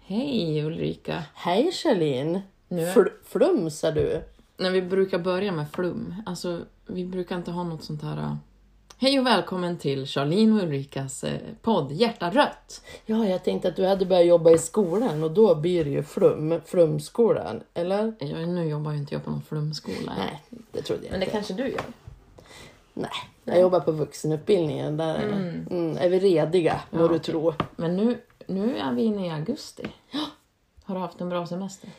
Hej Ulrika! Hej Charlene! Nu är- Fl- flumsar du? När vi brukar börja med flum, alltså vi brukar inte ha något sånt här... Hej och välkommen till Charlene och Ulrikas eh, podd Hjärta rött. Ja, jag tänkte att du hade börjat jobba i skolan och då blir det ju flum, flumskolan, eller? Jag, nu jobbar ju inte jag på någon flumskola. Nej, det trodde jag Men det inte. kanske du gör? Nej, jag jobbar på vuxenutbildningen. Där är- mm, är vi rediga, må Ja, du tro. Men nu, nu är vi inne i augusti. Har du haft en bra semester?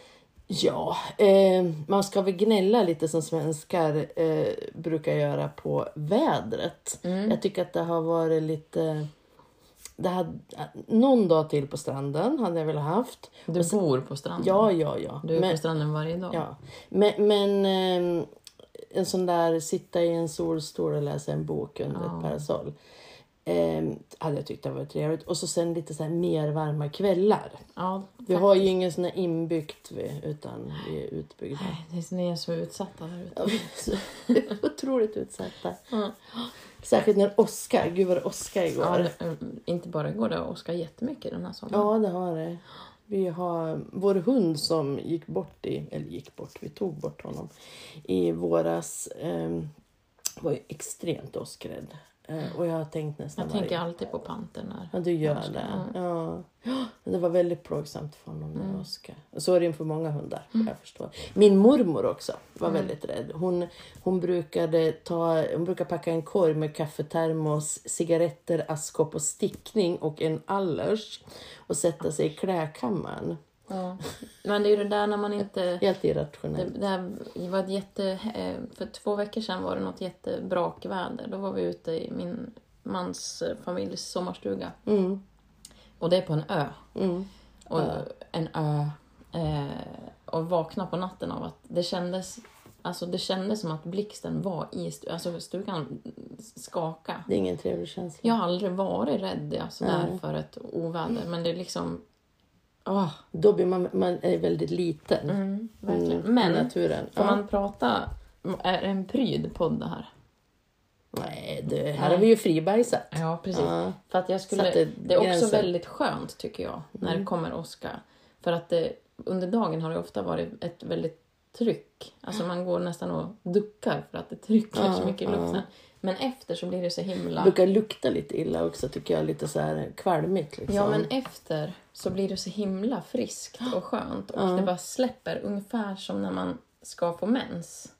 Ja, eh, man ska väl gnälla lite som svenskar eh, brukar göra på vädret. Jag tycker att det har varit lite... Det hade, någon dag till på stranden hade jag väl haft. Du bor på stranden? Ja, ja, ja. Du är Men- på stranden varje dag? Ja, men, men ehm, en sån där sitta i en solstol och läsa en bok under ett parasoll. Ehm, hade jag tyckt det var trevligt. Och så sen lite så mer varma kvällar. ja Vi har ju ingen sån här inbyggt vi, utan vi är utbyggda. faktiskt. Ni är så utsatta där ute. Ja, vi är så otroligt utsatta. Ja. Särskilt när Oskar, gud vad det åskade igår. Ja, Ja, det, eh, inte bara igår, det har Oskar jättemycket den här sommaren. det har det. Vi har vår hund som gick bort i, eller gick bort, vi tog bort honom i våras. ehm, var ju extremt åskrädd. Eh, och jag har tänkt nästan Jag tänker varje- alltid på Panter när... Ja, du gör det. Ja. Ja, det var väldigt plågsamt för honom Mm. när Oskar. Så är det ju för många hundar. Jag förstår. Min mormor också var Mm. väldigt rädd. Hon, hon, brukade ta, hon brukar packa en korg med kaffetermos, cigaretter, askkopp och stickning och en allers och sätta sig i klädkammaren. Ja. Men det är ju det där när man inte... Helt Det, irrationellt. det här var ett jätte... eh, För två veckor sedan var det något jättebrakväder. Då var vi ute i min mans eh, familjs sommarstuga. Mm, Och det är på en ö. mm. Och en ö. Eh, och vakna på natten av att det kändes... Alltså det kändes som att blixten var i stugan. Alltså stugan skaka. Det är ingen trevlig känsla. Jag har aldrig varit rädd alltså, där för ett oväder. Men det är liksom... Åh, Då blir man, man är väldigt liten. mm, verkligen. Mm, Men i naturen. Får Ja. man prata... Är det en pryd podd det här? Nej, det, här har vi ju fribajsat. Ja, precis. Ja. För att jag skulle, Satte det är också gränser. väldigt skönt tycker jag, när det kommer Oskar. För att det, under dagen har det ofta varit ett väldigt tryck. Alltså man går nästan och duckar för att det trycker Ja, så mycket i ja. luften. Men efter så blir det så himla... brukar lukta lite illa också tycker jag. Lite så här kvalmigt liksom. Ja, men efter så blir det så himla friskt och skönt. Och det bara släpper, ungefär som när man ska få mens.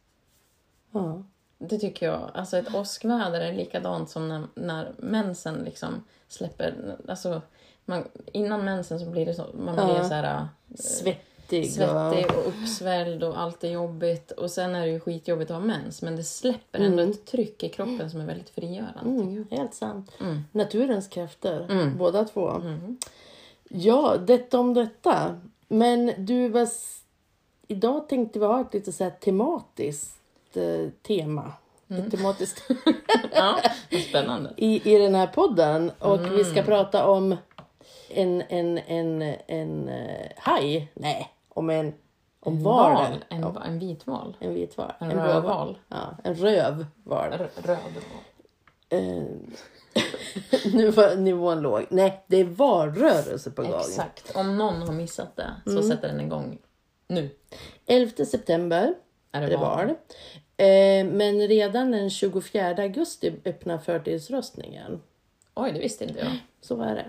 Ja. Det tycker jag. Alltså ett åskväder är likadant som när, när mensen liksom släpper. Alltså, man, innan mensen så blir det så, man blir Ja. så här äh, Svettig. svettig Och, och uppsvälld och allt är jobbigt. Och sen är det ju skitjobbigt att ha mens. Men det släpper ändå ett tryck i kroppen som är väldigt frigörande. mm, helt sant. Mm. Naturens krafter, Mm. båda två. Mm. Ja, detta om detta. Men du, vad, s- idag tänkte vi ha ett lite så tematiskt eh, tema. Mm. Tematiskt Ja, spännande. i, i den här podden. Och vi Mm. ska prata om en, en, en, en uh, haj. Nej, om en om Val. valen. En, Ja, en vit val. en vit val. En blå rödval. Ja, en rövval. Röd val. Eh, nu var nivån låg. Nej, det är valrörelse på gång. Exakt. Om någon har missat det så Mm. sätter den igång nu. 11 september Är det val? val. Eh, men redan den 24 augusti öppnar förtidsröstningen. Oj, det visste inte jag. Så är det.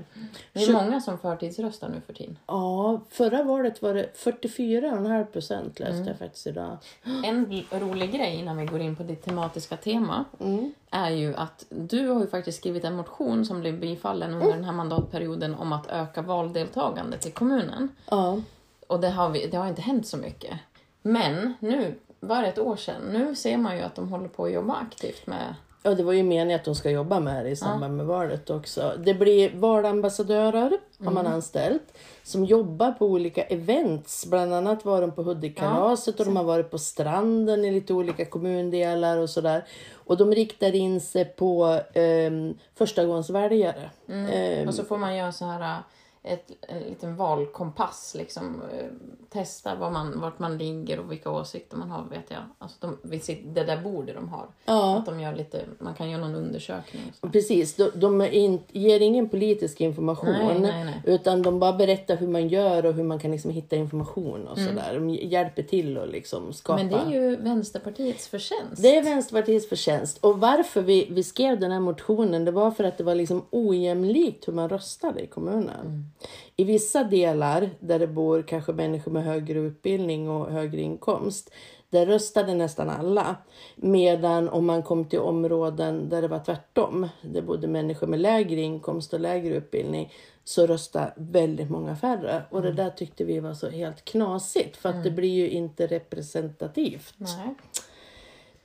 Det är många som förtidsröstar nu för tiden. Ja, förra valet var det 44,5 procent läste Mm. jag faktiskt idag. En rolig grej innan vi går in på ditt tematiska tema Mm. är ju att du har ju faktiskt skrivit en motion som blev bifallen under den här mandatperioden om att öka valdeltagandet i kommunen. Ja, Och det har, vi, det har inte hänt så mycket. Men nu, var det ett år sedan, nu ser man ju att de håller på att jobba aktivt med... ja, det var ju meningen att de ska jobba med det i samband med valet också. Det blir valambassadörer har man Mm. anställt som jobbar på olika events. Bland annat var de på Hudikkalaset och de har varit på stranden i lite olika kommundelar och sådär. Och de riktar in sig på um, förstagångsväljare. Ehm, Och så får man göra så här ett, en liten valkompass. Liksom, eh, testa var man, vart man ligger och vilka åsikter man har, vet jag. Alltså de, vid sitt, det där bordet de har. Ja. Att de gör lite, man kan göra någon undersökning. Precis, de, de in, ger ingen politisk information. Nej, nej, nej. Utan de bara berättar hur man gör och hur man kan liksom hitta information och Mm. sådär. De hjälper till att liksom skapa. Men det är ju Vänsterpartiets förtjänst. Det är Vänsterpartiets förtjänst. Och varför vi, vi skrev den här motionen det var för att det var liksom ojämlikt hur man röstade i kommunen. I vissa delar där det bor kanske människor med högre utbildning och högre inkomst där röstade nästan alla. Medan om man kom till områden där det var tvärtom, där bodde människor med lägre inkomst och lägre utbildning, så röstade väldigt många färre. Och det där tyckte vi var så helt knasigt, för att det blir ju inte representativt. Nej.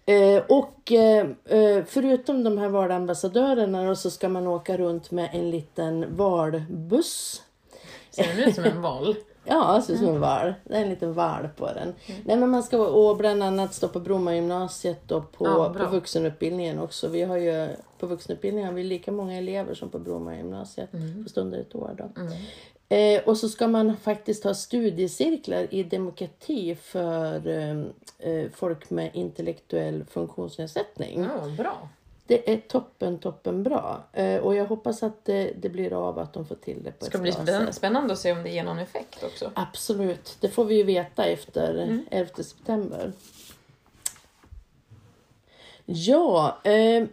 Eh, och eh, eh, förutom de här valambassadörerna då, så ska man åka runt med en liten valbuss. Ser den ut som en val? Ja, ser ut som en val. Det är en liten val på den. Nej, men man ska och bland annat stå på Bromma gymnasiet och på, Ja, på vuxenutbildningen också. Vi har ju på vuxenutbildningen har vi lika många elever som på Bromma gymnasiet. Fast under ett år då. Eh, och så ska man faktiskt ha studiecirklar i demokrati för eh, eh, folk med intellektuell funktionsnedsättning. Ja, bra. Det är toppen, toppen bra. Eh, och jag hoppas att det, det blir av att de får till det på Det ett ska bli bra spänn- sätt. spännande att se om det ger någon effekt också. Absolut, det får vi ju veta efter Mm. 11 september. Ja, eh,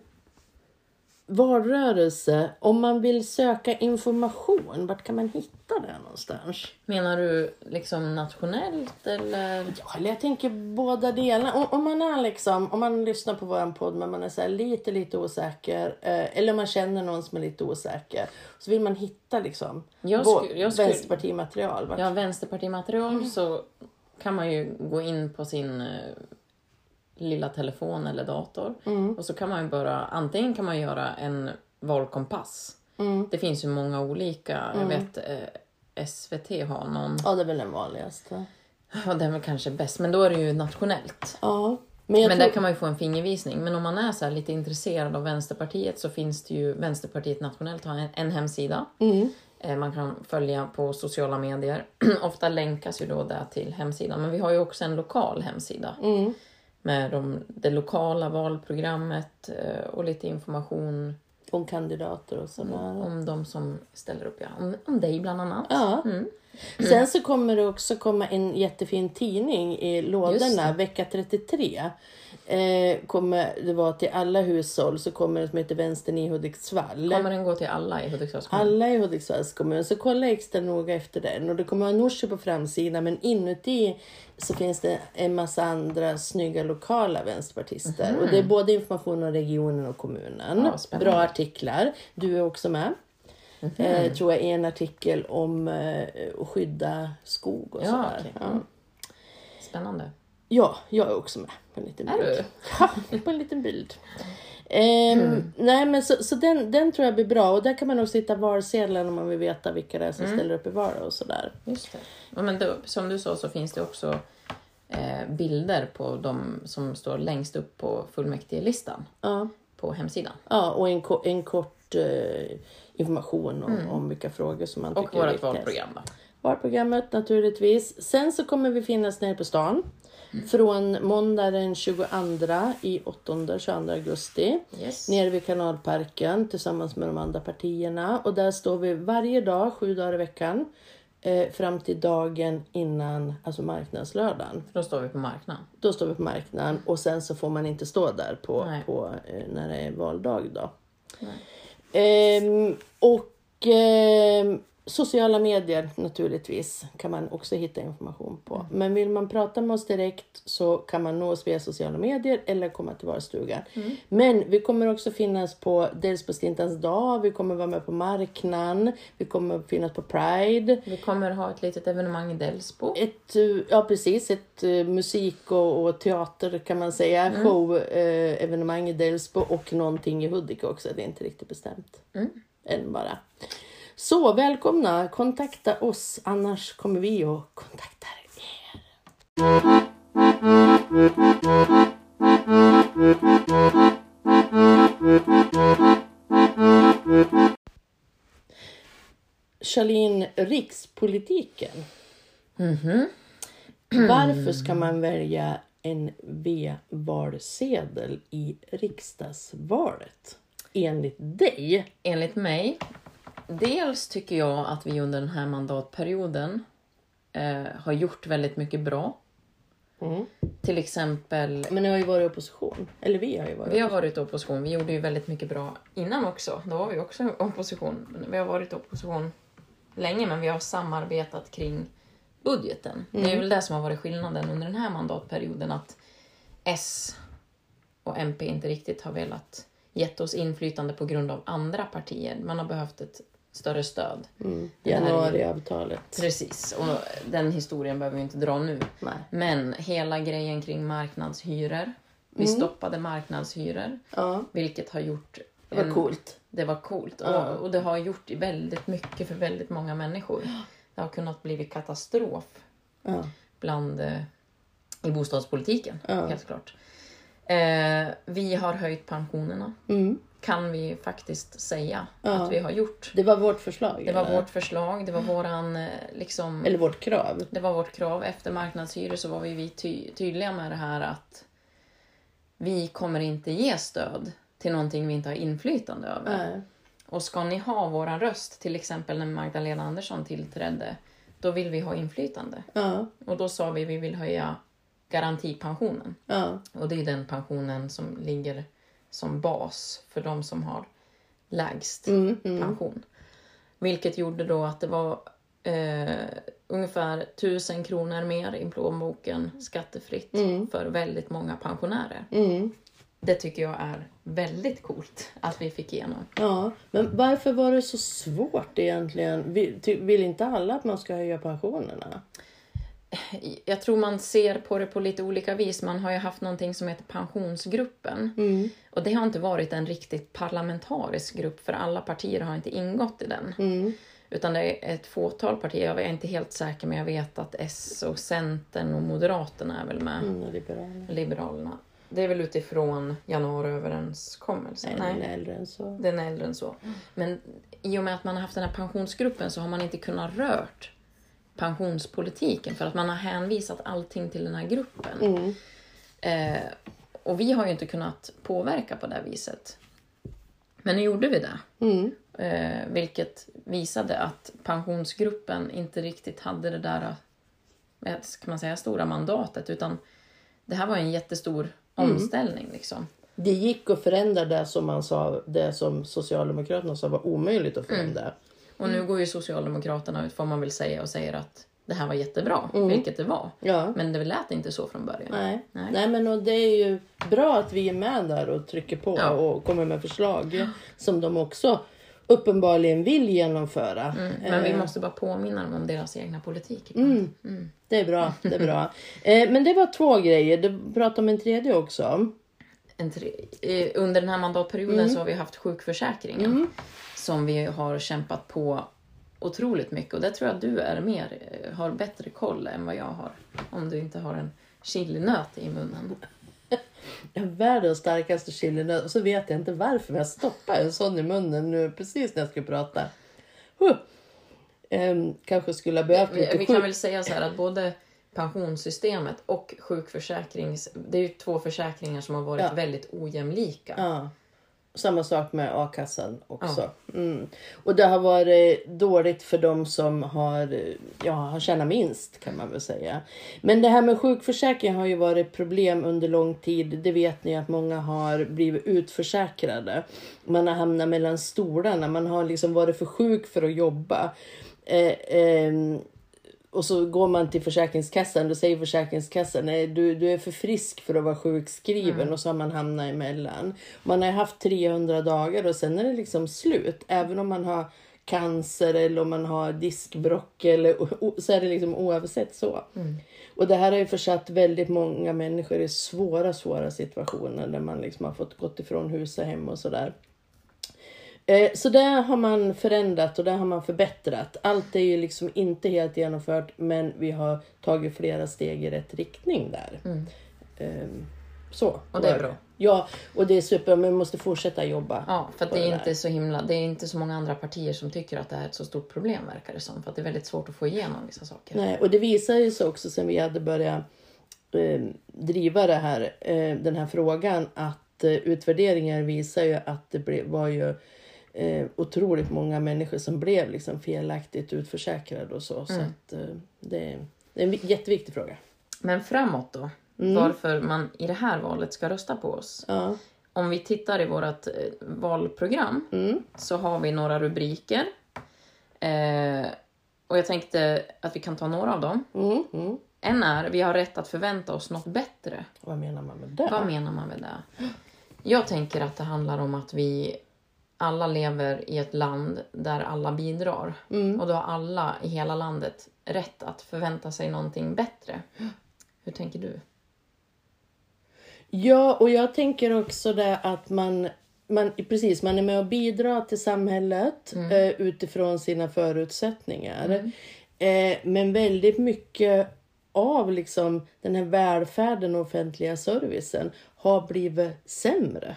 valrörelse. Om man vill söka information, vart kan man hitta det någonstans? Menar du liksom nationellt eller? Ja, eller jag tänker båda delarna. Om, om man är liksom, om man lyssnar på våran podd men man är så lite, lite osäker. Eh, eller om man känner någon som är lite osäker. Så vill man hitta liksom Jag skulle- jag skulle- vänsterpartimaterial. Vart- Ja, vänsterpartimaterial så kan man ju gå in på sin eh, lilla telefon eller dator. Och så kan man ju bara, antingen kan man göra en valkompass. Det finns ju många olika, jag vet eh, SVT har någon. Ja, det är väl den vanligaste. Ja, den är väl kanske bäst, men då är det ju nationellt. Ja. Men Men tror... där kan man ju få en fingervisning. Men om man är så lite intresserad av Vänsterpartiet så finns det ju Vänsterpartiet nationellt har en, en hemsida. Mm. Eh, Man kan följa på sociala medier. Ofta länkas ju då där till hemsidan. Men vi har ju också en lokal hemsida. Med de, det lokala valprogrammet eh, och lite information Om kandidater och sådär. om de som ställer upp. Ja. Om, om dig bland annat. Ja. Mm. Sen så kommer det också komma en jättefin tidning i lådorna. Vecka 33. Eh, kommer det vara till alla hushåll så kommer det som heter Vänstern i Hudiksvall. Kommer den gå till alla i Hudiksvalls kommun? Alla i Hudiksvalls kommun. Så kolla extra noga efter den. Och det kommer vara Norsjö på framsidan men inuti så finns det en massa andra snygga lokala vänsterpartister. Och det är både information om regionen och kommunen. Ja. Bra artiklar. Du är också med. Mhm. Eh, tror jag en artikel om eh, att skydda skog och Ja, sådär. okej. Ja. Mm. Spännande. ja, jag är också med på en liten Är bild. du? Ja, på en liten bild. Ehm, Nej men så, så den, den tror jag blir bra och där kan man också hitta valsedlar om man vill veta vilka det är som ställer upp i val och sådär. Just det. Ja, men då, som du sa så finns det också eh, bilder på de som står längst upp på fullmäktigelistan Ja, på hemsidan. ja och en, en kort eh, information om, om vilka frågor som man Mm. Och tycker är vårt viktigast. valprogram. Då. Valprogrammet naturligtvis. Sen så kommer vi finnas nere på stan. Från måndag den 22 i 8 22 augusti. Yes. Nere vid kanalparken tillsammans med de andra partierna. Och där står vi varje dag, sju dagar i veckan. Eh, fram till dagen innan, alltså marknadslördagen. För då står vi på marknaden. Då står vi på marknaden och sen så får man inte stå där på, Nej. på, eh, när det är valdag. Då. Nej. Ehm, och ehm, sociala medier naturligtvis kan man också hitta information på. Mm. Men vill man prata med oss direkt så kan man nå oss via sociala medier eller komma till valstugan. Mm. Men vi kommer också finnas på dels på Stintans dag, vi kommer vara med på marknaden, vi kommer finnas på Pride. Vi kommer ha ett litet evenemang i Delsbo. Ett, ja precis, ett eh, musik och, och teater kan man säga. Mm. Show, eh, evenemang i Delsbo och någonting i Hudik också. Det är inte riktigt bestämt. Mm. Än bara. Så välkomna, kontakta oss annars kommer vi att kontakta er. Charlene, rikspolitiken. Mhm. Varför ska man välja en V-valsedel i riksdagsvalet? Enligt dig? Enligt mig, dels tycker jag att vi under den här mandatperioden eh, har gjort väldigt mycket bra. Mm. Till exempel, Men ni har ju varit i opposition. Eller vi har ju varit vi har varit i opposition. Vi gjorde ju väldigt mycket bra innan också. Då var vi också i opposition. Vi har varit i opposition länge, men vi har samarbetat kring budgeten. Det är väl det som har varit skillnaden under den här mandatperioden. Att S och MP inte riktigt har velat gett oss inflytande på grund av andra partier. Man har behövt ett större stöd. mm. Januariavtalet. Precis, och den historien behöver vi inte dra nu. Nej. Men hela grejen kring marknadshyror. Vi stoppade marknadshyror, Ja, vilket har gjort... det var en- coolt. Det var coolt. Ja. Och, och det har gjort väldigt mycket för väldigt många människor. Det har kunnat bli katastrof Ja. bland, eh, i bostadspolitiken, helt klart. Eh, vi har höjt pensionerna, Mm. Kan vi faktiskt säga Ja. att vi har gjort. Det var vårt förslag. Det var eller? vårt förslag, det var våran eh, liksom... Eller vårt krav. Det var vårt krav. Efter marknadshyror så var vi, vi ty tydliga med det här att vi kommer inte ge stöd till någonting vi inte har inflytande över. Nej. Och ska ni ha våran röst, till exempel när Magdalena Andersson tillträdde, då vill vi ha inflytande. Ja, Och då sa vi vi vill höja garantipensionen. ja, Och det är den pensionen som ligger som bas för de som har lägst mm, mm. pension. Vilket gjorde då att det var eh, ungefär 1000 kronor mer i plånboken skattefritt Mm. för väldigt många pensionärer. Mm. Det tycker jag är väldigt coolt att vi fick igenom. Ja, men varför var det så svårt egentligen? Vill inte alla att man ska höja pensionerna? Jag tror man ser på det på lite olika vis. Man har ju haft någonting som heter Pensionsgruppen. Mm. Och det har inte varit en riktigt parlamentarisk grupp för alla partier har inte ingått i den. Mm. Utan det är ett fåtal partier. Jag är inte helt säker men jag vet att S och Centern och Moderaterna är väl med. Mm, liberaler. Liberalerna. Det är väl utifrån januariöverenskommelsen? Nej, den är äldre än så. den är äldre än så. Men i och med att man har haft den här pensionsgruppen så har man inte kunnat rört pensionspolitiken för att man har hänvisat allting till den här gruppen. Mm. Eh, och vi har ju inte kunnat påverka på det viset. Men nu gjorde vi det. Mm. Eh, vilket visade att pensionsgruppen inte riktigt hade det där eh, ska man säga, stora mandatet. Utan det här var en jättestor omställning. Liksom. Det gick att förändra det som man sa, det som Socialdemokraterna sa var omöjligt att förändra. Och nu går ju Socialdemokraterna ut, får man väl säga, och säger att det här var jättebra. Vilket det var. Ja. Men det lät inte så från början. Nej. Nej. Nej. men och det är ju bra att vi är med där och trycker på Ja. och kommer med förslag som de också uppenbarligen vill genomföra. Men vi Eh, måste bara påminna dem om deras egna politik. Mm. Det är bra. Det är bra. Eh, men det var två grejer. Du pratade om en tredje också. En tre, eh, under den här mandatperioden Mm. så har vi haft sjukförsäkringen. Som vi har kämpat på otroligt mycket. Och det tror jag du är mer, eh, har bättre koll än vad jag har. Om du inte har en chilinöt i munnen. Världens starkaste chilinöt och så vet jag inte varför men jag stoppade en sån i munnen nu precis när jag skulle prata. Huh. Ehm, kanske skulle ha behövt Vi, lite vi kan sjuk- väl säga så här att både pensionssystemet och sjukförsäkrings... Det är ju två försäkringar som har varit Ja. väldigt ojämlika. Ja. Samma sak med a-kassan också. Mm. Och det har varit dåligt för de som har, ja, har tjänat minst kan man väl säga. Men det här med sjukförsäkring har ju varit problem under lång tid. Det vet ni att många har blivit utförsäkrade. Man har hamnat mellan stolarna. Man har liksom varit för sjuk för att jobba. Eh, ehm, och så går man till Försäkringskassan och säger Försäkringskassan nej du, du är för frisk för att vara sjukskriven och så har man hamnat emellan. Man har haft 300 dagar och sen är det liksom slut. Även om man har cancer eller om man har diskbråck eller så är det liksom oavsett så. Och det här har ju försatt väldigt många människor i svåra, svåra situationer där man liksom har fått gått ifrån hus och hem och sådär. Eh, Så det har man förändrat och det har man förbättrat. Allt är ju liksom inte helt genomfört men vi har tagit flera steg i rätt riktning där. Mm. Eh, Så. Och det är bra. Ja, och det är super, men vi måste fortsätta jobba. Ja, för det är där. inte så himla, det är inte så många andra partier som tycker att det här är ett så stort problem verkar det som. För att det är väldigt svårt att få igenom vissa saker. Nej, och det visar ju sig också sen vi hade börjat eh, driva det här, eh, den här frågan att eh, utvärderingar visar ju att det ble, var ju eh, otroligt många människor som blev liksom felaktigt utförsäkrade och så. Så att, eh, det, det är en vi- jätteviktig fråga. Men framåt då? Mm. Varför man i det här valet ska rösta på oss? Ja. Om vi tittar i vårt eh, valprogram Mm. så har vi några rubriker. Eh, och jag tänkte att vi kan ta några av dem. Mm. Mm. En är vi har rätt att förvänta oss något bättre. Vad menar man med det? Vad menar man med det? Jag tänker att det handlar om att vi alla lever i ett land där alla bidrar. Mm. Och då har alla i hela landet rätt att förvänta sig någonting bättre. Hur tänker du? Ja, och jag tänker också det att man, man, precis, man är med och bidrar till samhället eh, utifrån sina förutsättningar. Eh, men väldigt mycket av liksom, den här välfärden och offentliga servicen har blivit sämre.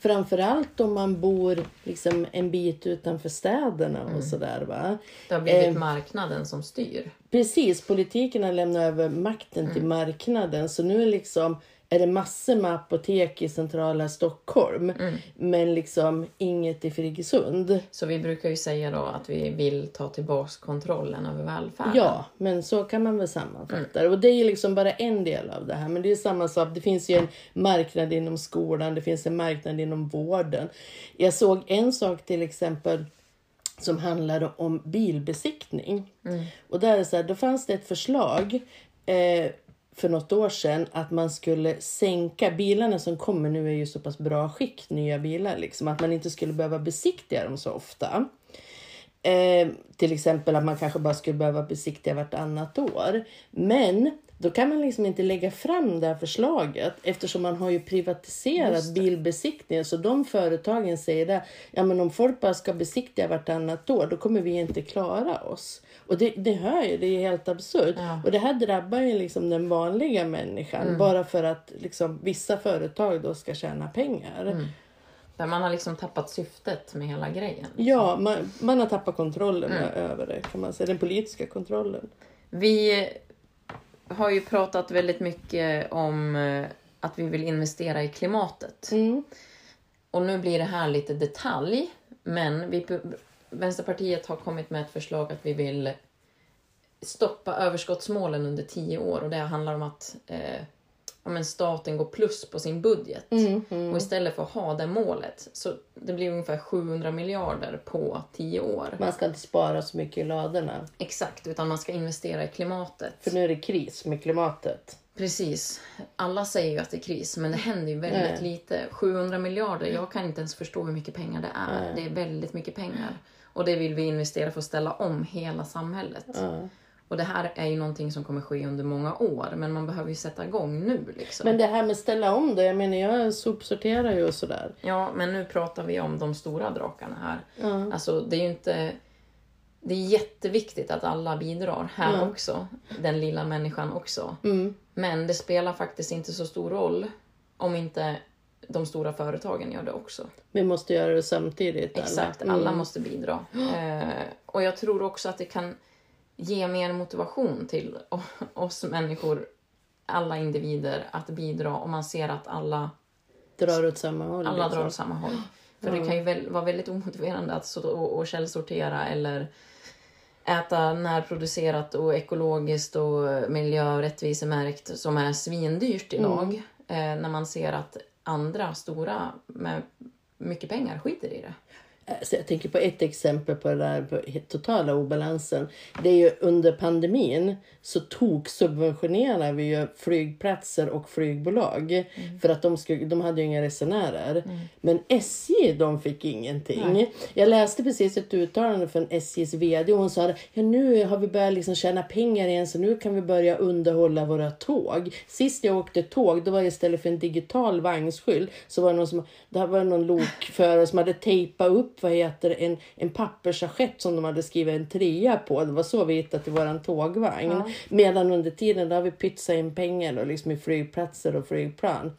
Framförallt om man bor liksom en bit utanför städerna och sådär. Va? Det har blivit marknaden som styr. Precis, politiken har lämnat över makten till marknaden. Så nu är, liksom, är det massor med apotek i centrala Stockholm. Men liksom inget i Friggesund. Så vi brukar ju säga då att vi vill ta tillbaks kontrollen över välfärden. Ja, men så kan man väl sammanfatta det. Och det är liksom bara en del av det här. Men det är samma sak. Det finns ju en marknad inom skolan. Det finns en marknad inom vården. Jag såg en sak till exempel som handlade om bilbesiktning. Och där är så här, då fanns det ett förslag eh, för något år sedan att man skulle sänka bilarna som kommer nu är ju så pass bra skick, nya bilar, liksom, att man inte skulle behöva besiktiga dem så ofta. Eh, till exempel att man kanske bara skulle behöva besiktiga vartannat år. Men då kan man liksom inte lägga fram det här förslaget eftersom man har ju privatiserat bilbesiktningen. Så de företagen säger det, ja men om folk bara ska besiktiga vartannat år då kommer vi inte klara oss. Och det, det hör ju, det är helt absurt. Ja. Och det här drabbar ju liksom den vanliga människan bara för att liksom vissa företag då ska tjäna pengar. Där man har liksom tappat syftet med hela grejen. Ja, man, man har tappat kontrollen över det kan man säga, den politiska kontrollen. Vi har ju pratat väldigt mycket om eh, att vi vill investera i klimatet. Mm. Och nu blir det här lite detalj, men vi, Vänsterpartiet har kommit med ett förslag att vi vill stoppa överskottsmålen under tio år och det handlar om att eh, ja, men staten går plus på sin budget. Mm, Och istället för att ha det målet, så det blir ungefär 700 miljarder på tio år. Man ska inte spara så mycket i ladorna. Exakt, utan man ska investera i klimatet. För nu är det kris med klimatet. Precis. Alla säger ju att det är kris, men det händer ju väldigt Nej. lite. 700 miljarder, jag kan inte ens förstå hur mycket pengar det är. Det är väldigt mycket pengar. Och det vill vi investera för att ställa om hela samhället. Ja. Och det här är ju någonting som kommer ske under många år, men man behöver ju sätta igång nu liksom. Men det här med ställa om det, jag menar jag sopsorterar ju och sådär. Ja, men nu pratar vi om de stora drakarna här. Ja. Alltså, det är ju inte... Det är jätteviktigt att alla bidrar här Ja. också. Den lilla människan också. Mm. Men det spelar faktiskt inte så stor roll om inte de stora företagen gör det också. Vi måste göra det samtidigt. alla. Exakt, Mm. alla måste bidra. Eh, och jag tror också att det kan ge mer motivation till oss människor, alla individer, att bidra om man ser att alla, Drar åt samma håll. alla liksom. drar åt samma håll. För det kan ju väl, vara väldigt omotiverande att så, och, och källsortera eller äta närproducerat och ekologiskt och miljö och rättvisemärkt som är svindyrt idag. Eh, när man ser att andra stora med mycket pengar skiter i det. Alltså jag tänker på ett exempel på den där totala obalansen. Det är ju under pandemin så tog subventionerar vi ju flygplatser och flygbolag. För att de, skulle, de hade ju inga resenärer. Men SJ de fick ingenting. Jag läste precis ett uttalande från SJs VD och hon sa ja, nu har vi börjat liksom tjäna pengar igen så nu kan vi börja underhålla våra tåg. Sist jag åkte tåg då var det istället för en digital vagnsskylt så var det någon, som, det var någon lokförare som hade tejpat upp upp vad heter en, en pappersassiett som de hade skrivit en trea på. Det var så vi hittade till våran tågvagn. Ja. Medan under tiden då har vi pytsat in pengar och liksom i flygplatser och flygplan.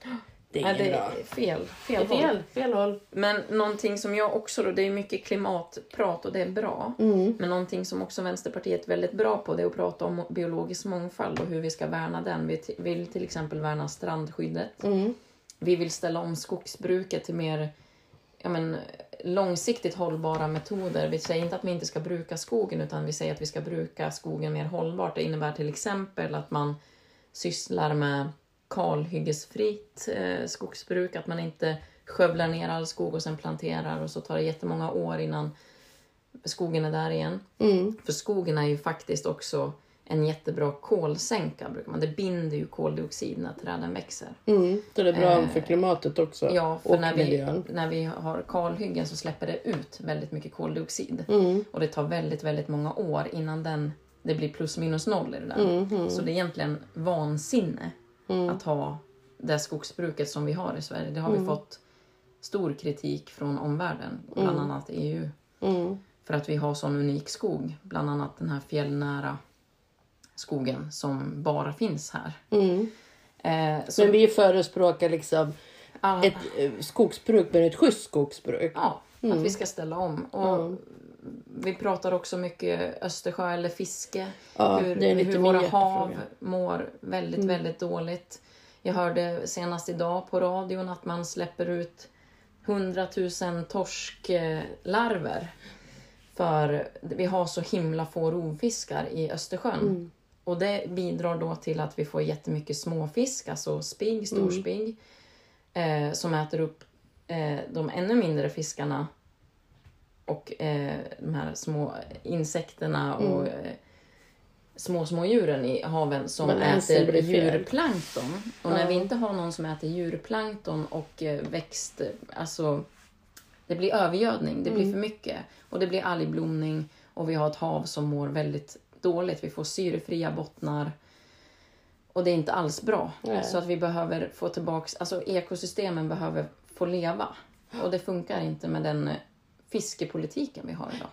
Det är Ja, det är fel. Det är Fel, håll. fel, fel håll. Men någonting som jag också då, det är mycket klimatprat och det är bra. Mm. Men någonting som också Vänsterpartiet är väldigt bra på det är att prata om biologisk mångfald och hur vi ska värna den. Vi vill till exempel värna strandskyddet. Mm. Vi vill ställa om skogsbruket till mer ja, men, långsiktigt hållbara metoder. Vi säger inte att vi inte ska bruka skogen utan vi säger att vi ska bruka skogen mer hållbart. Det innebär till exempel att man sysslar med kalhyggesfritt eh, skogsbruk, att man inte skövlar ner all skog och sen planterar och så tar det jättemånga år innan skogen är där igen. Mm. För skogen är ju faktiskt också en jättebra kolsänka. Brukar man. Det binder ju koldioxid när träden växer. Mm. Det är bra Eh, för klimatet också. Ja, för och när vi, när vi har kalhyggen så släpper det ut väldigt mycket koldioxid. Mm. Och det tar väldigt, väldigt många år innan den, det blir plus minus noll i det där. Mm. Så det är egentligen vansinne att ha det skogsbruket som vi har i Sverige. Det har Mm. vi fått stor kritik från omvärlden, bland annat EU. Mm. För att vi har sån unik skog, bland annat den här fjällnära skogen som bara finns här. Mm. Eh, så, Men vi förespråkar liksom ja, ett eh, skogsbruk, men ett schysst skogsbruk. ja, att vi ska ställa om. Och Vi pratar också mycket Östersjö eller fiske. Ja, hur det är lite hur våra hav mår väldigt, väldigt dåligt. Jag hörde senast idag på radion att man släpper ut 100 000 torsklarver. För vi har så himla få rovfiskar i Östersjön. Och det bidrar då till att vi får jättemycket småfisk, alltså spigg, storspigg. Eh, som äter upp eh, de ännu mindre fiskarna. Och eh, de här små insekterna och eh, små, små djuren i haven som äter blir djurplankton. Och när Ja. vi inte har någon som äter djurplankton och eh, växt, alltså det blir övergödning, det blir Mm. för mycket. Och det blir algblomning och vi har ett hav som mår väldigt dåligt. Vi får syrefria bottnar. Och det är inte alls bra. Nej. Så att vi behöver få tillbaks, alltså ekosystemen behöver få leva. Och det funkar inte med den eh, fiskepolitiken vi har idag.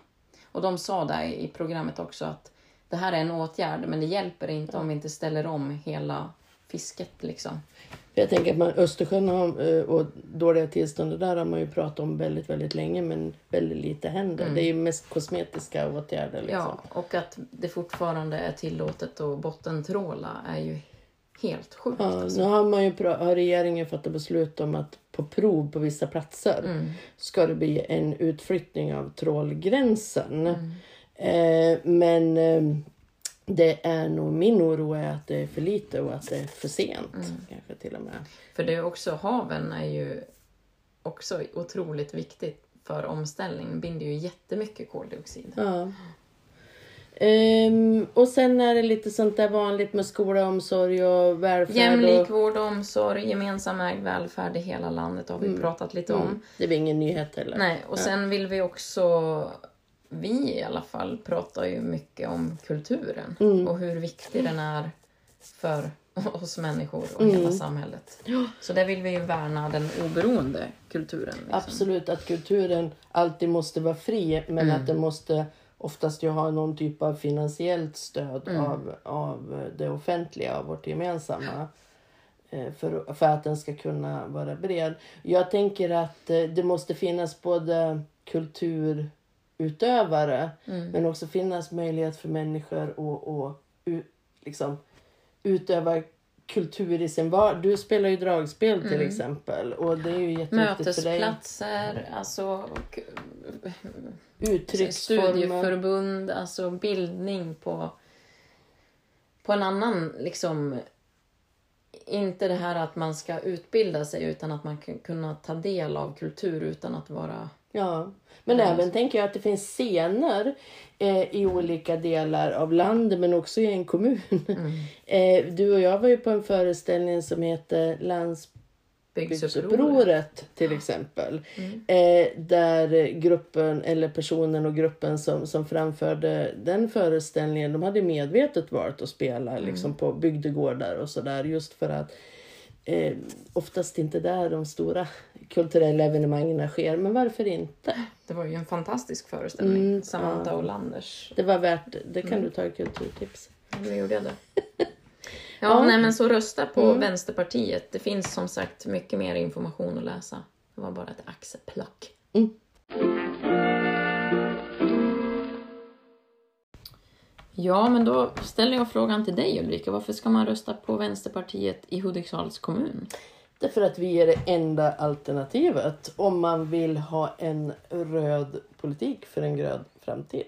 Och de sa där i programmet också att det här är en åtgärd men det hjälper inte om vi inte ställer om hela fisket liksom. Jag tänker att man, Östersjön har, eh, och dåliga tillstånd där har man ju pratat om väldigt, väldigt länge men väldigt lite händer. Det är ju mest kosmetiska åtgärder. Liksom. Ja, och att det fortfarande är tillåtet att bottentråla är ju helt sjukt. Ja, alltså. nu har, man ju, har regeringen fattat beslut om att på prov på vissa platser Mm. ska det bli en utflyttning av trålgränsen. Mm. Eh, men eh, det är nog min oro är att det är för lite och att det är för sent. Mm. Kanske till och med. För det är också, haven är ju också otroligt viktigt för omställning. binder ju jättemycket koldioxid. Ja. Ehm, och sen är det lite sånt där vanligt med skola, omsorg och välfärd. Jämlik och, vård och omsorg, gemensam ägd välfärd i hela landet har vi pratat lite om. mm, det blir ingen nyhet heller. Nej, och sen vill vi också, vi i alla fall, pratar ju mycket om kulturen Mm. och hur viktig den är för oss människor och Mm. hela samhället. Så där vill vi ju värna den oberoende kulturen. Liksom. Absolut att kulturen alltid måste vara fri men Mm. att den måste oftast ju ha någon typ av finansiellt stöd Mm. av, av det offentliga, av vårt gemensamma. eh, För, för att den ska kunna vara bred. Jag tänker att eh, det måste finnas både kulturutövare Mm. men också finnas möjlighet för människor att, att liksom, utöva kultur i sin vardag. Du spelar ju dragspel till Mm. exempel och det är ju jätteviktigt för dig. Mötesplatser, alltså Uttrycksformer. studieförbund, alltså bildning på, på en annan liksom inte det här att man ska utbilda sig utan att man kan kunna ta del av kultur utan att vara... Ja. Men Mm. även tänker jag att det finns scener eh, i olika delar av landet men också i en kommun. Mm. Eh, du och jag var ju på en föreställning som heter. Landsbygdsupproret till exempel. Mm. Eh, där gruppen eller personen och gruppen som, som framförde den föreställningen de hade medvetet valt att spela Mm. liksom, på bygdegårdar och sådär just för att eh, oftast inte där de stora kulturella evenemangen sker. Men varför inte? Det var ju en fantastisk föreställning. Mm, Samantha ja. Olanders. Det var värt det. kan du ta i kulturtips. Nu gjorde jag det. Ja, nej men så rösta på Vänsterpartiet. Det finns som sagt mycket mer information att läsa. Det var bara ett axeplock. Ja, men då ställer jag frågan till dig Ulrika. Varför ska man rösta på Vänsterpartiet i Hudiksvalls kommun? Därför att vi är det enda alternativet om man vill ha en röd politik för en grön framtid.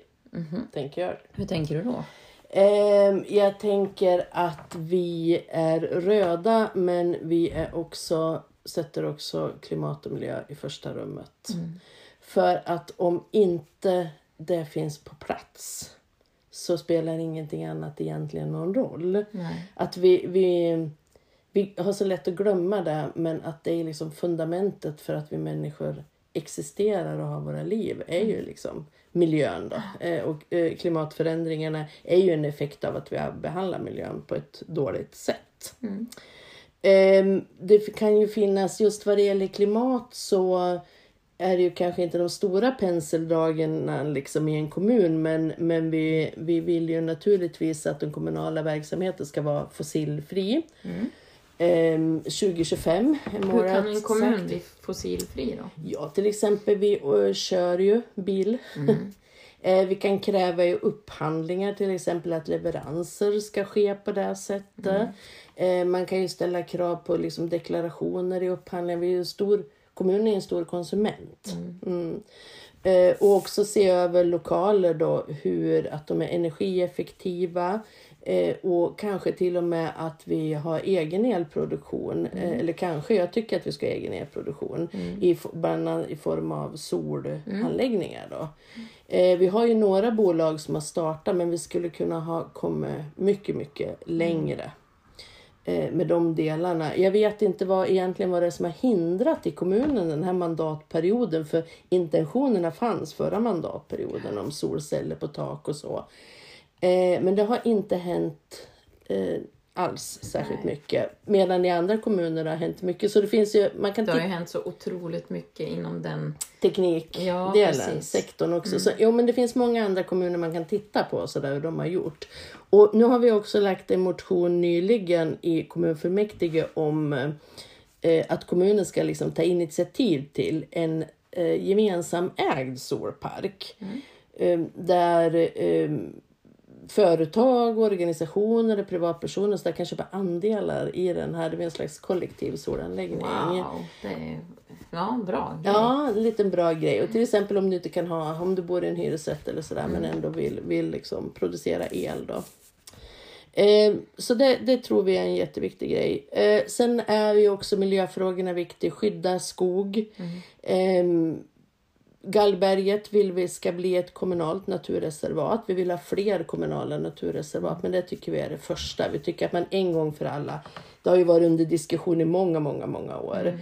Tänker jag. Hur tänker du då? Ehm, jag tänker att vi är röda men vi är också, sätter också klimat och miljö i första rummet. För att om inte det finns på plats så spelar ingenting annat egentligen någon roll. Nej. Att vi, vi, vi har så lätt att glömma det men att det är liksom fundamentet för att vi människor existerar och har våra liv är ju liksom miljön då. Eh, Och eh, klimatförändringarna är ju en effekt av att vi har behandlat miljön på ett dåligt sätt. Ehm, Det kan ju finnas, just vad det gäller klimat så är det ju kanske inte de stora penseldragen liksom i en kommun men, men vi, vi vill ju naturligtvis att den kommunala verksamheten ska vara fossilfri. Ehm, 2025 är Hur kan en kommun sagt. bli fossilfri då? Ja, till exempel vi eh, kör ju bil. Eh, vi kan kräva i upphandlingar till exempel att leveranser ska ske på det sättet. Eh, man kan ju ställa krav på liksom deklarationer i upphandlingar. Vi är ju stor, kommunen är en stor konsument. Mm. Eh, och också se över lokaler då, hur att de är energieffektiva. Eh, och kanske till och med att vi har egen elproduktion. Eh, eller kanske, jag tycker att vi ska ha egen elproduktion. I, bland annat i form av solanläggningar. Då. Eh, vi har ju några bolag som har startat men vi skulle kunna ha kommit mycket, mycket längre med de delarna. Jag vet inte vad egentligen vad det är som har hindrat i kommunen den här mandatperioden för intentionerna fanns förra mandatperioden om solceller på tak och så. Eh, men det har inte hänt eh, alls särskilt mycket. Medan i andra kommuner har hänt mycket. Så det finns ju, man kan Det har ju hänt så otroligt mycket inom den. teknikdelen, Ja, sektorn också. Så, jo, men det finns många andra kommuner man kan titta på så där hur de har gjort. Och nu har vi också lagt en motion nyligen i kommunfullmäktige om eh, att kommunen ska liksom ta initiativ till en eh, gemensam ägd solpark. Eh, där eh, företag, organisationer och privatpersoner så där kan köpa andelar i den här. Det blir en slags kollektiv solanläggning. Wow, det är ja, bra grej. Ja, en liten bra grej. Och till exempel om du inte kan ha, om du bor i en hyresrätt eller sådär men ändå vill, vill liksom producera el då. Eh, så det, det tror vi är en jätteviktig grej. Eh, sen är ju också miljöfrågorna viktiga. Skydda skog. Eh, Gallberget vill vi ska bli ett kommunalt naturreservat. Vi vill ha fler kommunala naturreservat, men det tycker vi är det första. Vi tycker att man en gång för alla, det har ju varit under diskussion i många, många, många år.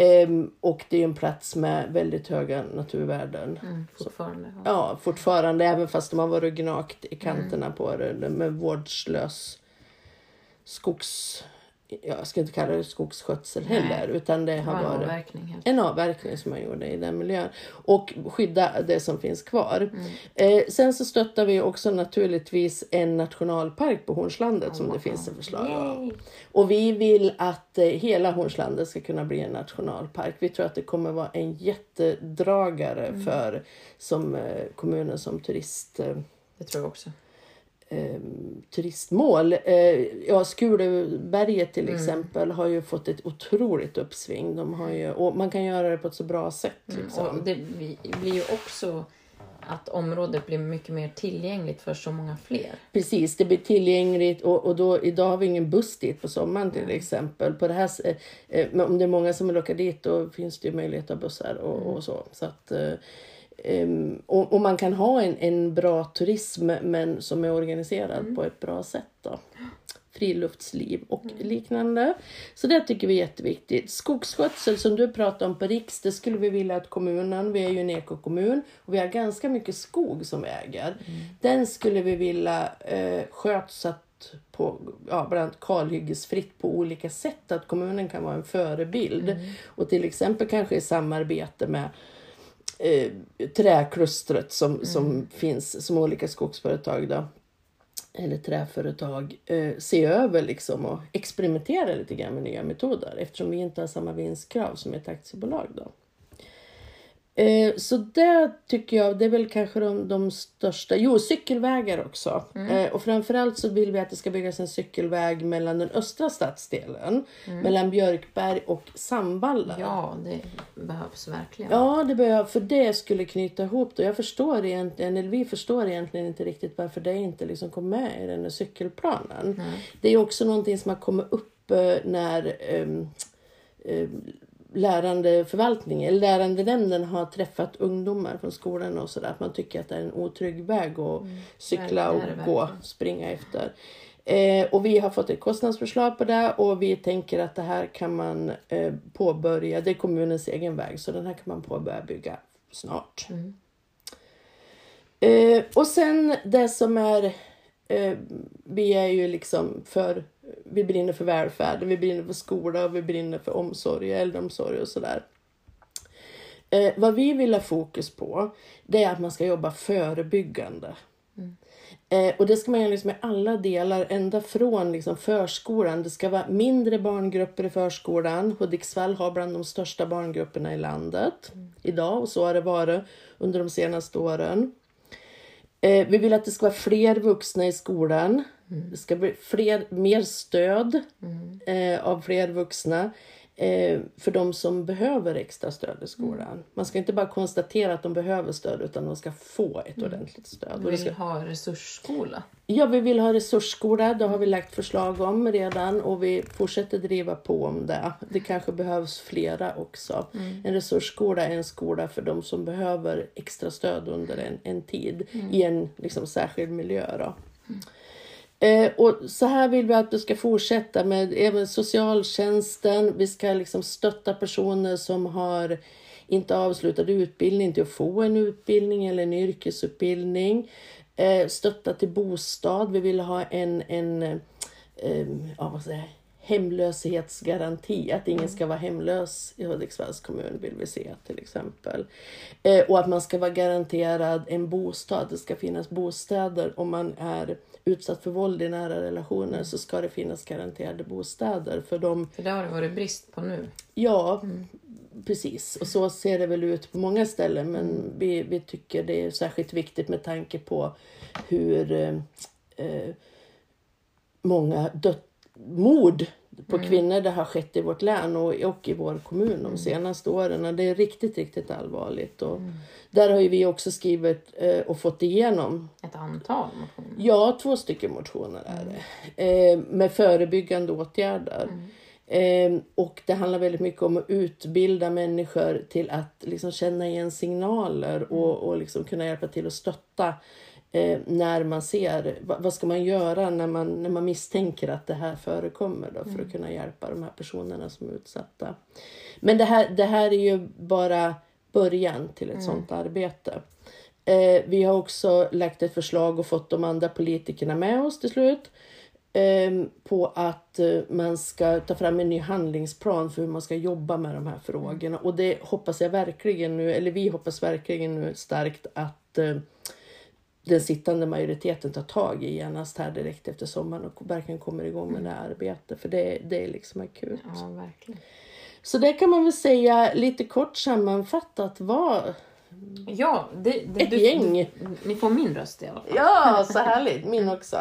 Ehm, och det är en plats med väldigt höga naturvärden. Mm, fortfarande. Ja. Ja, fortfarande, även fast de har varit gnagt i kanterna på det med vårdslös skogs... Ja, jag ska inte kalla det skogsskötsel heller, utan det har varit avverkning helt. en avverkning som man gjorde i den miljön. Och skydda det som finns kvar. Eh, sen så stöttar vi också naturligtvis en nationalpark på Hornslandet som det finns ett förslag om. Och vi vill att eh, hela Hornslandet ska kunna bli en nationalpark. Vi tror att det kommer vara en jättedragare för som eh, kommunen som turist eh, Det tror jag också. Eh, turistmål. Eh, ja, Skuleberget till exempel har ju fått ett otroligt uppsving. De har ju, och man kan göra det på ett så bra sätt. Liksom. Och det blir ju också att området blir mycket mer tillgängligt för så många fler. Precis, det blir tillgängligt och, och då, idag har vi ingen buss dit på sommaren till exempel. På det här, eh, men om det är många som vill åka dit då finns det ju möjlighet att ha bussar och, och så. så att, eh, ehm, och, och man kan ha en, en bra turism men som är organiserad på ett bra sätt. Då. Friluftsliv och liknande. Så det tycker vi är jätteviktigt. Skogsskötsel som du pratade om på Riks, det skulle vi vilja att kommunen, vi är ju en ekokommun och vi har ganska mycket skog som vi äger. Den skulle vi vilja eh, sköts på ja, bland annat kalhyggesfritt på olika sätt. Att kommunen kan vara en förebild. Och till exempel kanske i samarbete med eh, träklustret som, som finns som olika skogsföretag då, eller träföretag eh, se över liksom och experimentera lite grann med nya metoder eftersom vi inte har samma vinstkrav som ett aktiebolag. Då. Eh, så det tycker jag, det är väl kanske de, de största. Jo, cykelvägar också. Eh, och framförallt så vill vi att det ska byggas en cykelväg mellan den östra stadsdelen, mellan Björkberg och Sandvalla. Ja, det behövs verkligen. Ja, det behöver, för det skulle knyta ihop det. Jag förstår egentligen, eller vi förstår egentligen inte riktigt varför det inte liksom kom med i den här cykelplanen. Det är också någonting som har kommit upp eh, när um, lärande förvaltningen, eller lärandenämnden har träffat ungdomar från skolan och sådär. Att man tycker att det är en otrygg väg att cykla det och gå, springa efter. Eh, och vi har fått ett kostnadsförslag på det och vi tänker att det här kan man eh, påbörja, det är kommunens egen väg, så den här kan man påbörja bygga snart. Eh, och sen det som är, eh, vi är ju liksom för, vi brinner för välfärd, vi brinner för skola och vi brinner för omsorg, äldreomsorg och sådär. Eh, vad vi vill ha fokus på, det är att man ska jobba förebyggande. Eh, och det ska man göra liksom i alla delar, ända från liksom förskolan. Det ska vara mindre barngrupper i förskolan. Hudiksvall har bland de största barngrupperna i landet idag och så har det varit under de senaste åren. Eh, vi vill att det ska vara fler vuxna i skolan. Det ska bli fler, mer stöd eh, av fler vuxna eh, för de som behöver extra stöd i skolan. Man ska inte bara konstatera att de behöver stöd utan de ska få ett ordentligt stöd. Vi det ska vill ha resursskola. Ja, vi vill ha resursskola. Det har vi lagt förslag om redan och vi fortsätter driva på om det. Det kanske behövs flera också. En resursskola är en skola för de som behöver extra stöd under en, en tid i en liksom, särskild miljö. Då. Eh, och så här vill vi att det ska fortsätta med även socialtjänsten. Vi ska liksom stötta personer som har inte avslutad utbildning till att få en utbildning eller en yrkesutbildning. Eh, stötta till bostad. Vi vill ha en, en eh, eh ja, vad säger, jag, hemlöshetsgaranti. Att ingen ska vara hemlös i Hudiksvalls kommun vill vi se till exempel. Eh, och att man ska vara garanterad en bostad. Det ska finnas bostäder om man är utsatt för våld i nära relationer så ska det finnas garanterade bostäder för de För det har det varit brist på nu. Ja, precis. Och så ser det väl ut på många ställen. Men vi, vi tycker det är särskilt viktigt med tanke på hur eh, eh, många död, mord på kvinnor det har skett i vårt län och, och i vår kommun de senaste åren. Det är riktigt, riktigt allvarligt. Och Där har ju vi också skrivit eh, och fått igenom Ett antal motioner. Ja, två stycken motioner är det. Eh, med förebyggande åtgärder. Eh, och det handlar väldigt mycket om att utbilda människor till att liksom känna igen signaler och, och liksom kunna hjälpa till att stötta eh, när man ser, vad, vad ska man göra när man, när man misstänker att det här förekommer då, för att kunna hjälpa de här personerna som är utsatta. Men det här, det här är ju bara början till ett sånt arbete. Eh, vi har också lagt ett förslag och fått de andra politikerna med oss till slut. Eh, på att eh, man ska ta fram en ny handlingsplan för hur man ska jobba med de här frågorna. Och det hoppas jag verkligen nu, eller vi hoppas verkligen nu starkt att eh, den sittande majoriteten tar tag i genast här direkt efter sommaren och verkligen kommer igång med det här arbetet. För det, det är liksom akut. Ja, verkligen. Så det kan man väl säga lite kort sammanfattat var Ja, det, det, Ett gäng. Du, ni får min röst i alla fall. Ja, så härligt. Min också.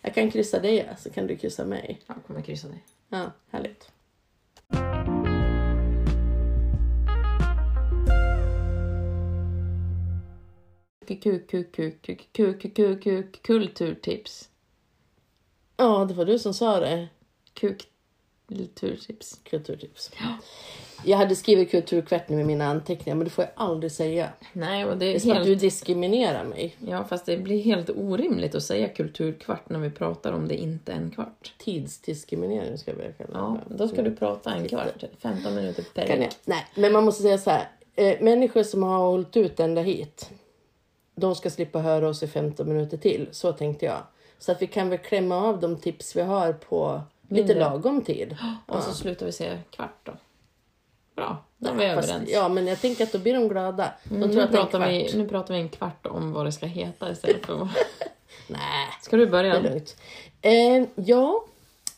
Jag kan kryssa dig så kan du kryssa mig. Jag kommer kryssa dig. Ja, härligt. Kulturtips. Ja, det var du som sa det. Kulturtips. Kulturtips. Jag hade skrivit kulturkvart med mina anteckningar, men det får jag aldrig säga. Nej, och det Det är är att du diskriminerar mig. Ja, fast det blir helt orimligt att säga kulturkvart när vi pratar om det inte en kvart. Tidsdiskriminering ska vi kalla Ja, då ska du prata en kvart. 15 minuter per Kan jag? Nej, men man måste säga så här. Eh, människor som har hållit ut ända hit, de ska slippa höra oss i 15 minuter till. Så tänkte jag. Så att vi kan väl klämma av de tips vi har på lite Mindre. lagom tid. Och så slutar vi se kvart då. Bra, då är vi Fast, överens. ja, men jag tänker att då blir de glada. De Mm, tror nu, att det är en pratar vi, nu pratar vi en kvart om vad det ska heta istället för... Nej, Ska du det börja? är lugnt. Eh, ja,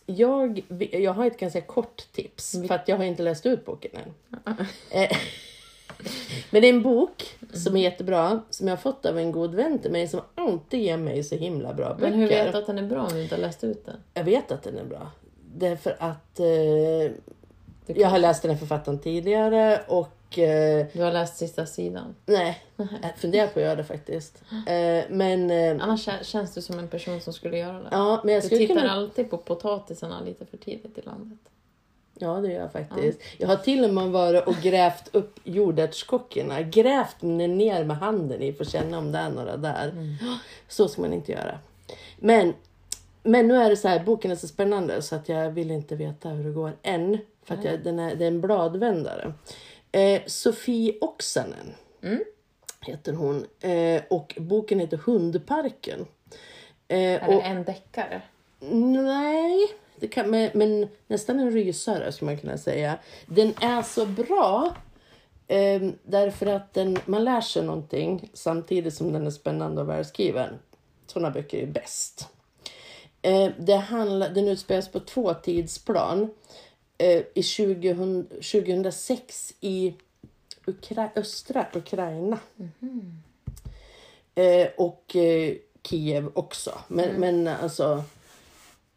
jag, jag har ett ganska kort tips. För att jag har inte läst ut boken än. Eh, Men det är en bok som är jättebra, som jag har fått av en god vän till mig som alltid ger mig så himla bra böcker. Men hur vet du att den är bra om du inte har läst ut den? Jag vet att den är bra. Därför att eh, jag har läst den här författaren tidigare och eh, du har läst sista sidan. nej, jag funderar på att göra det faktiskt. Eh, men eh, Annars kä- känns du som en person som skulle göra det. ja, men jag Du tittar kunna... alltid på potatisarna lite för tidigt i landet. Ja, det gör jag faktiskt. Jag har till och med varit och grävt upp jordärtskockorna. Grävt ner med handen i för att känna om det är några där. Så ska man inte göra. Men, men nu är det så här, boken är så spännande så att jag vill inte veta hur det går än. För att jag, den är, det är en bladvändare. Eh, Sofie Oksanen heter hon. Eh, och boken heter Hundparken. Eh, Är och, det en deckare? Nej, det kan, men, men nästan en rysare skulle man kunna säga. Den är så bra eh, därför att den, man lär sig någonting samtidigt som den är spännande och välskriven. Sådana böcker är bäst. Eh, det handlar, den utspelas på två tidsplan. Eh, I 2000, 2006 i Ukra, östra Ukraina. Eh, och eh, Kiev också. Men, men alltså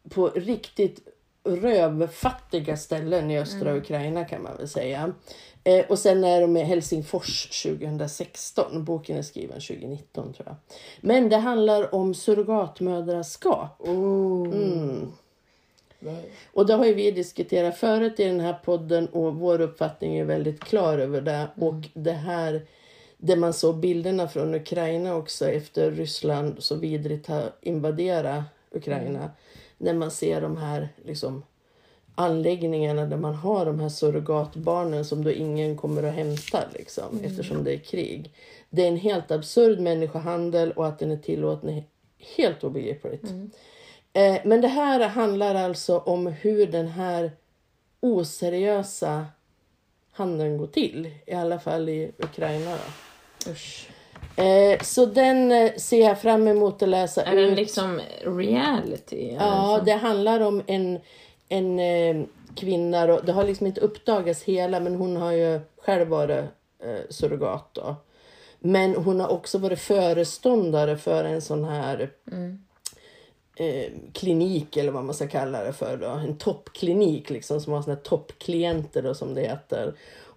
på riktigt rövfattiga ställen i östra Ukraina kan man väl säga. Eh, och sen är de i Helsingfors 2016. Boken är skriven 2019 tror jag. Men det handlar om surrogatmödraskap. Mm. Och det har ju vi diskuterat förut i den här podden och vår uppfattning är väldigt klar över det. Och det här, det man såg bilderna från Ukraina också efter Ryssland så vidrigt har invaderat Ukraina. När man ser de här liksom, anläggningarna där man har de här surrogatbarnen som då ingen kommer att hämta liksom, eftersom det är krig. Det är en helt absurd människohandel och att den är tillåten är helt obegripligt. Eh, men det här handlar alltså om hur den här oseriösa handeln går till. I alla fall i Ukraina. Då. Usch. Eh, så den eh, ser jag fram emot att läsa Är den ut. liksom reality? Ja, det handlar om en, en eh, kvinna. Då. Det har liksom inte uppdagats hela, men hon har ju själv varit eh, surrogat. Då. Men hon har också varit föreståndare för en sån här eh, klinik eller vad man ska kalla det för. Då. En toppklinik liksom, som har såna här toppklienter då, som det heter.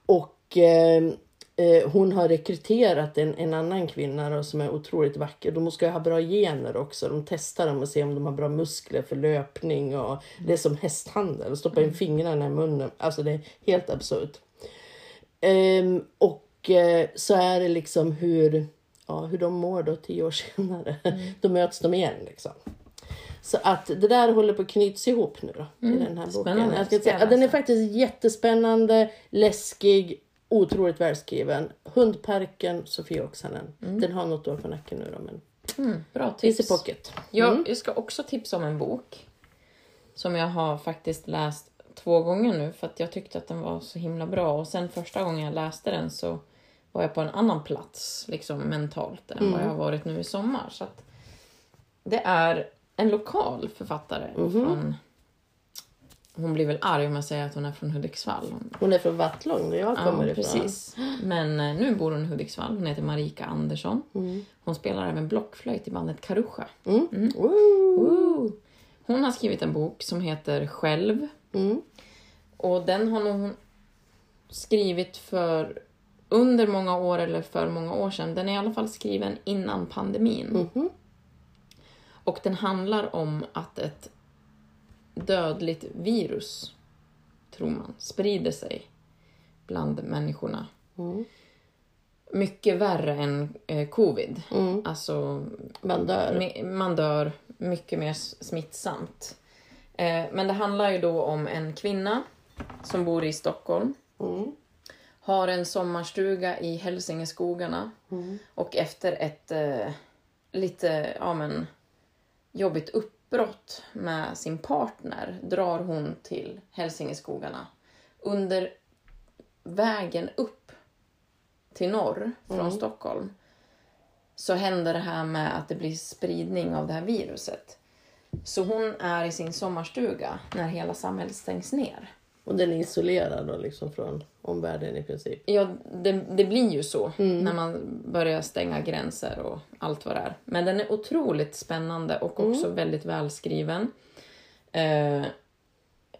Och eh, eh, hon har rekryterat en, en annan kvinna då, som är otroligt vacker. De ska ha bra gener också. De testar dem och ser om de har bra muskler för löpning. Och Det är som hästhandel. Stoppa in fingrarna i munnen. Alltså det är helt absurt. Ehm, och eh, så är det liksom hur, ja, hur de mår då tio år senare. Då möts de igen liksom. Så att det där håller på att knytas ihop nu då. I den här boken. Spännande. Jag ska säga, den är faktiskt jättespännande, läskig, otroligt välskriven. Hundparken, Sofie Oksanen. Den har något år på nacken nu då men Mm, bra tips. i pocket. Jag, jag ska också tipsa om en bok. Som jag har faktiskt läst två gånger nu för att jag tyckte att den var så himla bra. Och sen första gången jag läste den så var jag på en annan plats liksom mentalt än vad jag har varit nu i sommar. Så det är en lokal författare från... Hon blir väl arg om jag säger att hon är från Hudiksvall. Hon, Hon är från Vattlång där jag kommer ja, ifrån. precis. Men eh, nu bor hon i Hudiksvall. Hon heter Marika Andersson. Hon spelar även blockflöjt i bandet Karusha. Mm. Woo! Hon har skrivit en bok som heter Själv. Mm. Och den har hon skrivit för under många år eller för många år sedan. Den är i alla fall skriven innan pandemin. Mhm. Och den handlar om att ett dödligt virus, tror man, sprider sig bland människorna. Mm. Mycket värre än eh, covid. Mm. Alltså Man dör. Man dör mycket mer smittsamt. Eh, men det handlar ju då om en kvinna som bor i Stockholm. Mm. Har en sommarstuga i Hälsingeskogarna. Mm. Och efter ett eh, lite, ja men, jobbigt uppbrott med sin partner drar hon till Hälsingeskogarna. Under vägen upp till norr från Stockholm så händer det här med att det blir spridning av det här viruset. Så hon är i sin sommarstuga när hela samhället stängs ner. Och den är isolerad då liksom från omvärlden i princip. Ja, det, det blir ju så när man börjar stänga gränser och allt vad det är. Men den är otroligt spännande och också väldigt välskriven. Eh,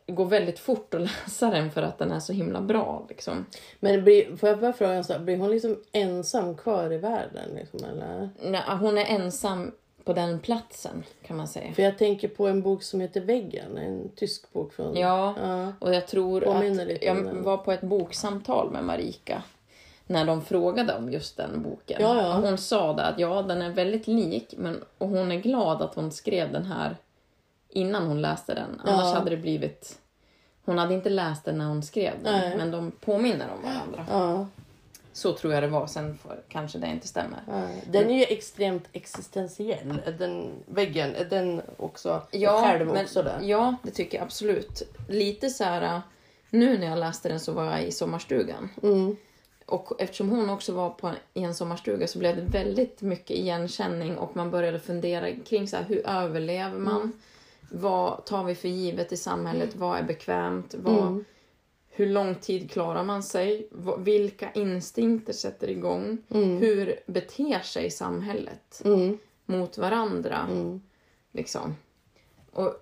går väldigt fort att läsa den för att den är så himla bra. Liksom. Men blir, får jag bara fråga, så, blir hon liksom ensam kvar i världen? Liksom, eller? Nej, Hon är ensam på den platsen kan man säga. För jag tänker på en bok som heter Väggen, en tysk bok från... Ja, Ja. och jag tror Påminner att jag var på ett boksamtal med Marika när de frågade om just den boken. Ja, ja. Hon sa det att ja, den är väldigt lik men, och hon är glad att hon skrev den här innan hon läste den. Annars hade det blivit... Hon hade inte läst den när hon skrev den, Nej. men de påminner om varandra. Så tror jag det var, sen får, kanske det inte stämmer. ja. Den är ju extremt existentiell. Den, väggen, är den också Ja, själv men, också där? ja, det tycker jag absolut. Lite så här, nu när jag läste den så var jag i sommarstugan. Mm. Och eftersom hon också var på, i en sommarstuga så blev det väldigt mycket igenkänning och man började fundera kring så här, hur överlever man? Vad tar vi för givet i samhället? Vad är bekvämt? Vad, Mm. Hur lång tid klarar man sig? Vilka instinkter sätter igång? Mm. Hur beter sig samhället Mm. mot varandra? Mm. Liksom. Och,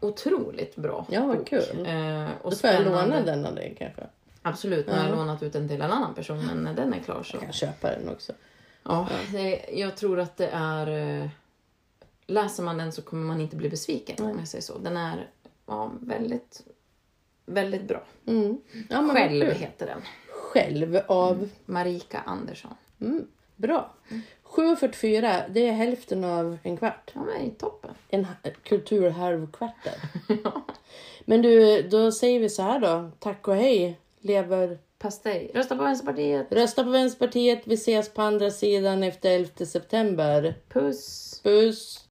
otroligt bra Ja, vad bok. kul. Eh, och Då får jag låna den av dig kanske. Absolut, nu har jag lånat ut den till en annan person men när den är klar så... Jag kan köpa den också. Ja, det, jag tror att det är... eh, Läser man den så kommer man inte bli besviken om jag säger så. Den är ja, väldigt, väldigt bra. Mm. Ja, Själv heter den. Själv av... Marika Andersson. Mm. Bra. 7.44, det är hälften av en kvart. Ja, men toppen. En ha- kulturhalvkvarter. Men du, då säger vi så här då. Tack och hej. Lever... Pastej. Rösta på Vänsterpartiet. Rösta på Vänsterpartiet. Vi ses på andra sidan efter 11 september. Puss. Puss!